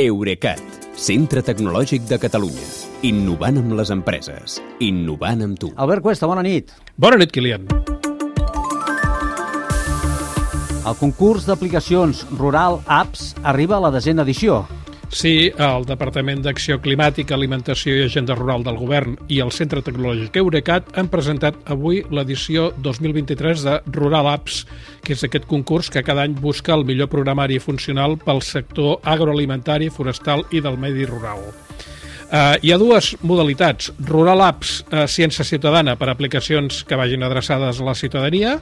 Eurecat, centre tecnològic de Catalunya. Innovant amb les empreses. Innovant amb tu. Albert Cuesta, bona nit. Bona nit, Kilian. El concurs d'aplicacions Rural Apps arriba a la desena edició. Sí, el Departament d'Acció Climàtica, Alimentació i Agenda Rural del Govern i el Centre Tecnològic Eurecat han presentat avui l'edició 2023 de Rural Apps, que és aquest concurs que cada any busca el millor programari funcional pel sector agroalimentari, forestal i del medi rural. Uh, hi ha dues modalitats. Rural Apps, uh, ciència ciutadana per aplicacions que vagin adreçades a la ciutadania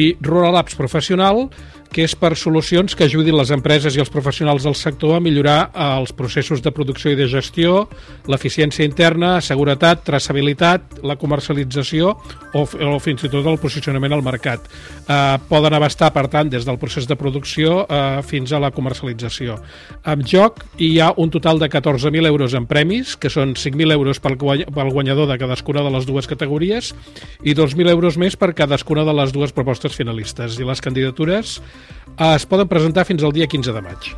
i Rural Apps professional, que és per solucions que ajudin les empreses i els professionals del sector a millorar uh, els processos de producció i de gestió, l'eficiència interna, seguretat, traçabilitat, la comercialització o, o fins i tot el posicionament al mercat. Uh, poden abastar, per tant, des del procés de producció uh, fins a la comercialització. En joc hi ha un total de 14.000 euros en premis, que són 5.000 euros pel, pel guanyador de cadascuna de les dues categories i 2.000 euros més per cadascuna de les dues propostes finalistes. I les candidatures eh, es poden presentar fins al dia 15 de maig.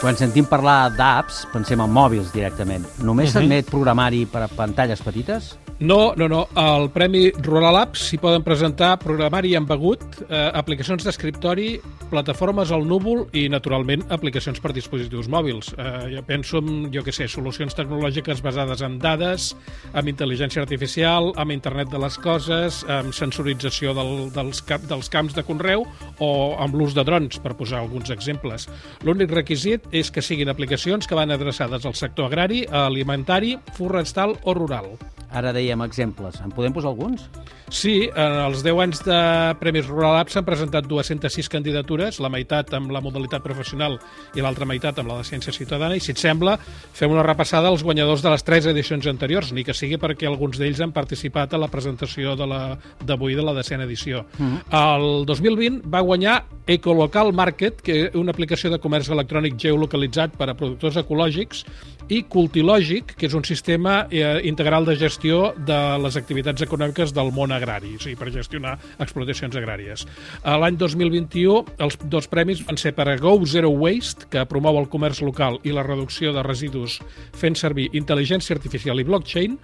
Quan sentim parlar d'apps, pensem en mòbils directament. Només Mhm. s'admet programari per a pantalles petites? No, no, no. Al Premi Rural Apps s'hi poden presentar programari embegut, eh, aplicacions d'escriptori, plataformes al núvol i, naturalment, aplicacions per dispositius mòbils. Eh, jo penso en, jo què sé, solucions tecnològiques basades en dades, amb intel·ligència artificial, amb internet de les coses, amb sensorització del, dels, cap, dels camps de conreu o amb l'ús de drons, per posar alguns exemples. L'únic requisit és que siguin aplicacions que van adreçades al sector agrari, alimentari, forestal o rural. Ara dèiem exemples. En podem posar alguns? Sí, en els 10 anys de Premis Rural Apps s'han presentat 206 candidatures, la meitat amb la modalitat professional i l'altra meitat amb la de ciència ciutadana, i si et sembla, fem una repassada als guanyadors de les tres edicions anteriors, ni que sigui perquè alguns d'ells han participat a la presentació de la- d'avui de, de la decena edició. El 2020 va guanyar Ecolocal Market, que és una aplicació de comerç electrònic geolocalitzat per a productors ecològics, i Cultilògic, que és un sistema eh, integral de gestió de les activitats econòmiques del món agrari, o sigui, per gestionar explotacions agràries. L'any 2021, els dos premis van ser per a Go Zero Waste, que promou el comerç local i la reducció de residus fent servir intel·ligència artificial i blockchain,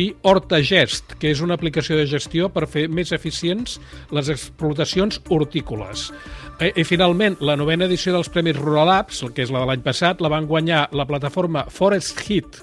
i HortaGest, que és una aplicació de gestió per fer més eficients les explotacions hortícoles. I, I finalment, la novena edició dels Premis Rural Apps, que és la de l'any passat, la van guanyar la plataforma Forest Hit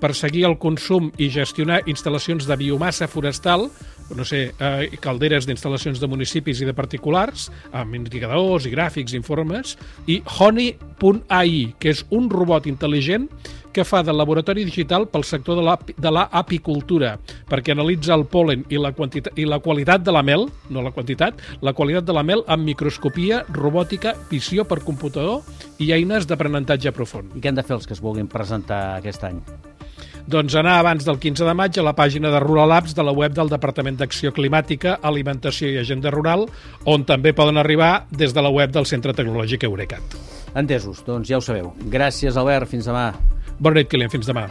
per seguir el consum i gestionar instal·lacions de biomassa forestal, no sé, eh, calderes d'instal·lacions de municipis i de particulars, amb indicadors i gràfics, informes, i Honey.ai, que és un robot intel·ligent que fa de laboratori digital pel sector de la, de la apicultura, perquè analitza el polen i la, quantitat, i la qualitat de la mel, no la quantitat, la qualitat de la mel amb microscopia, robòtica, visió per computador i eines d'aprenentatge profund. I què han de fer els que es vulguin presentar aquest any? Doncs anar abans del 15 de maig a la pàgina de Rural Apps de la web del Departament d'Acció Climàtica, Alimentació i Agenda Rural, on també poden arribar des de la web del Centre Tecnològic Eurecat. Entesos, doncs ja ho sabeu. Gràcies, Albert. Fins demà. Bona nit, Kilian. Fins demà.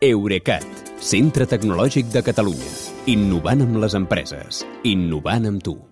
Eurecat, centre tecnològic de Catalunya. Innovant amb les empreses. Innovant amb tu.